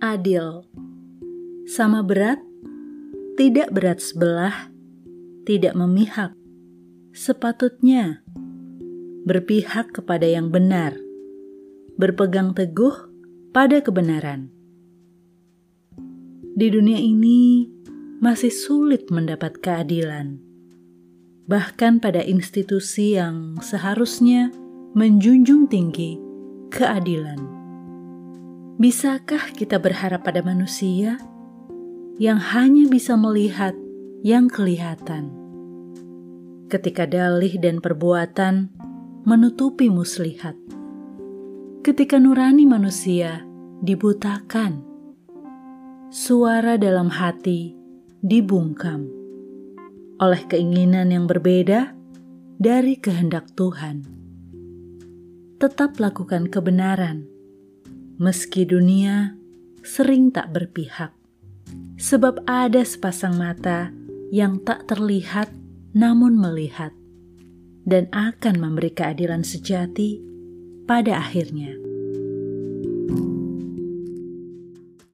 adil, sama berat, tidak berat sebelah, tidak memihak, sepatutnya berpihak kepada yang benar, berpegang teguh pada kebenaran. Di dunia ini masih sulit mendapat keadilan, bahkan pada institusi yang seharusnya menjunjung tinggi keadilan. Bisakah kita berharap pada manusia yang hanya bisa melihat yang kelihatan? Ketika dalih dan perbuatan menutupi muslihat, ketika nurani manusia dibutakan, suara dalam hati dibungkam oleh keinginan yang berbeda dari kehendak Tuhan. Tetap lakukan kebenaran meski dunia sering tak berpihak, sebab ada sepasang mata yang tak terlihat namun melihat, dan akan memberi keadilan sejati pada akhirnya.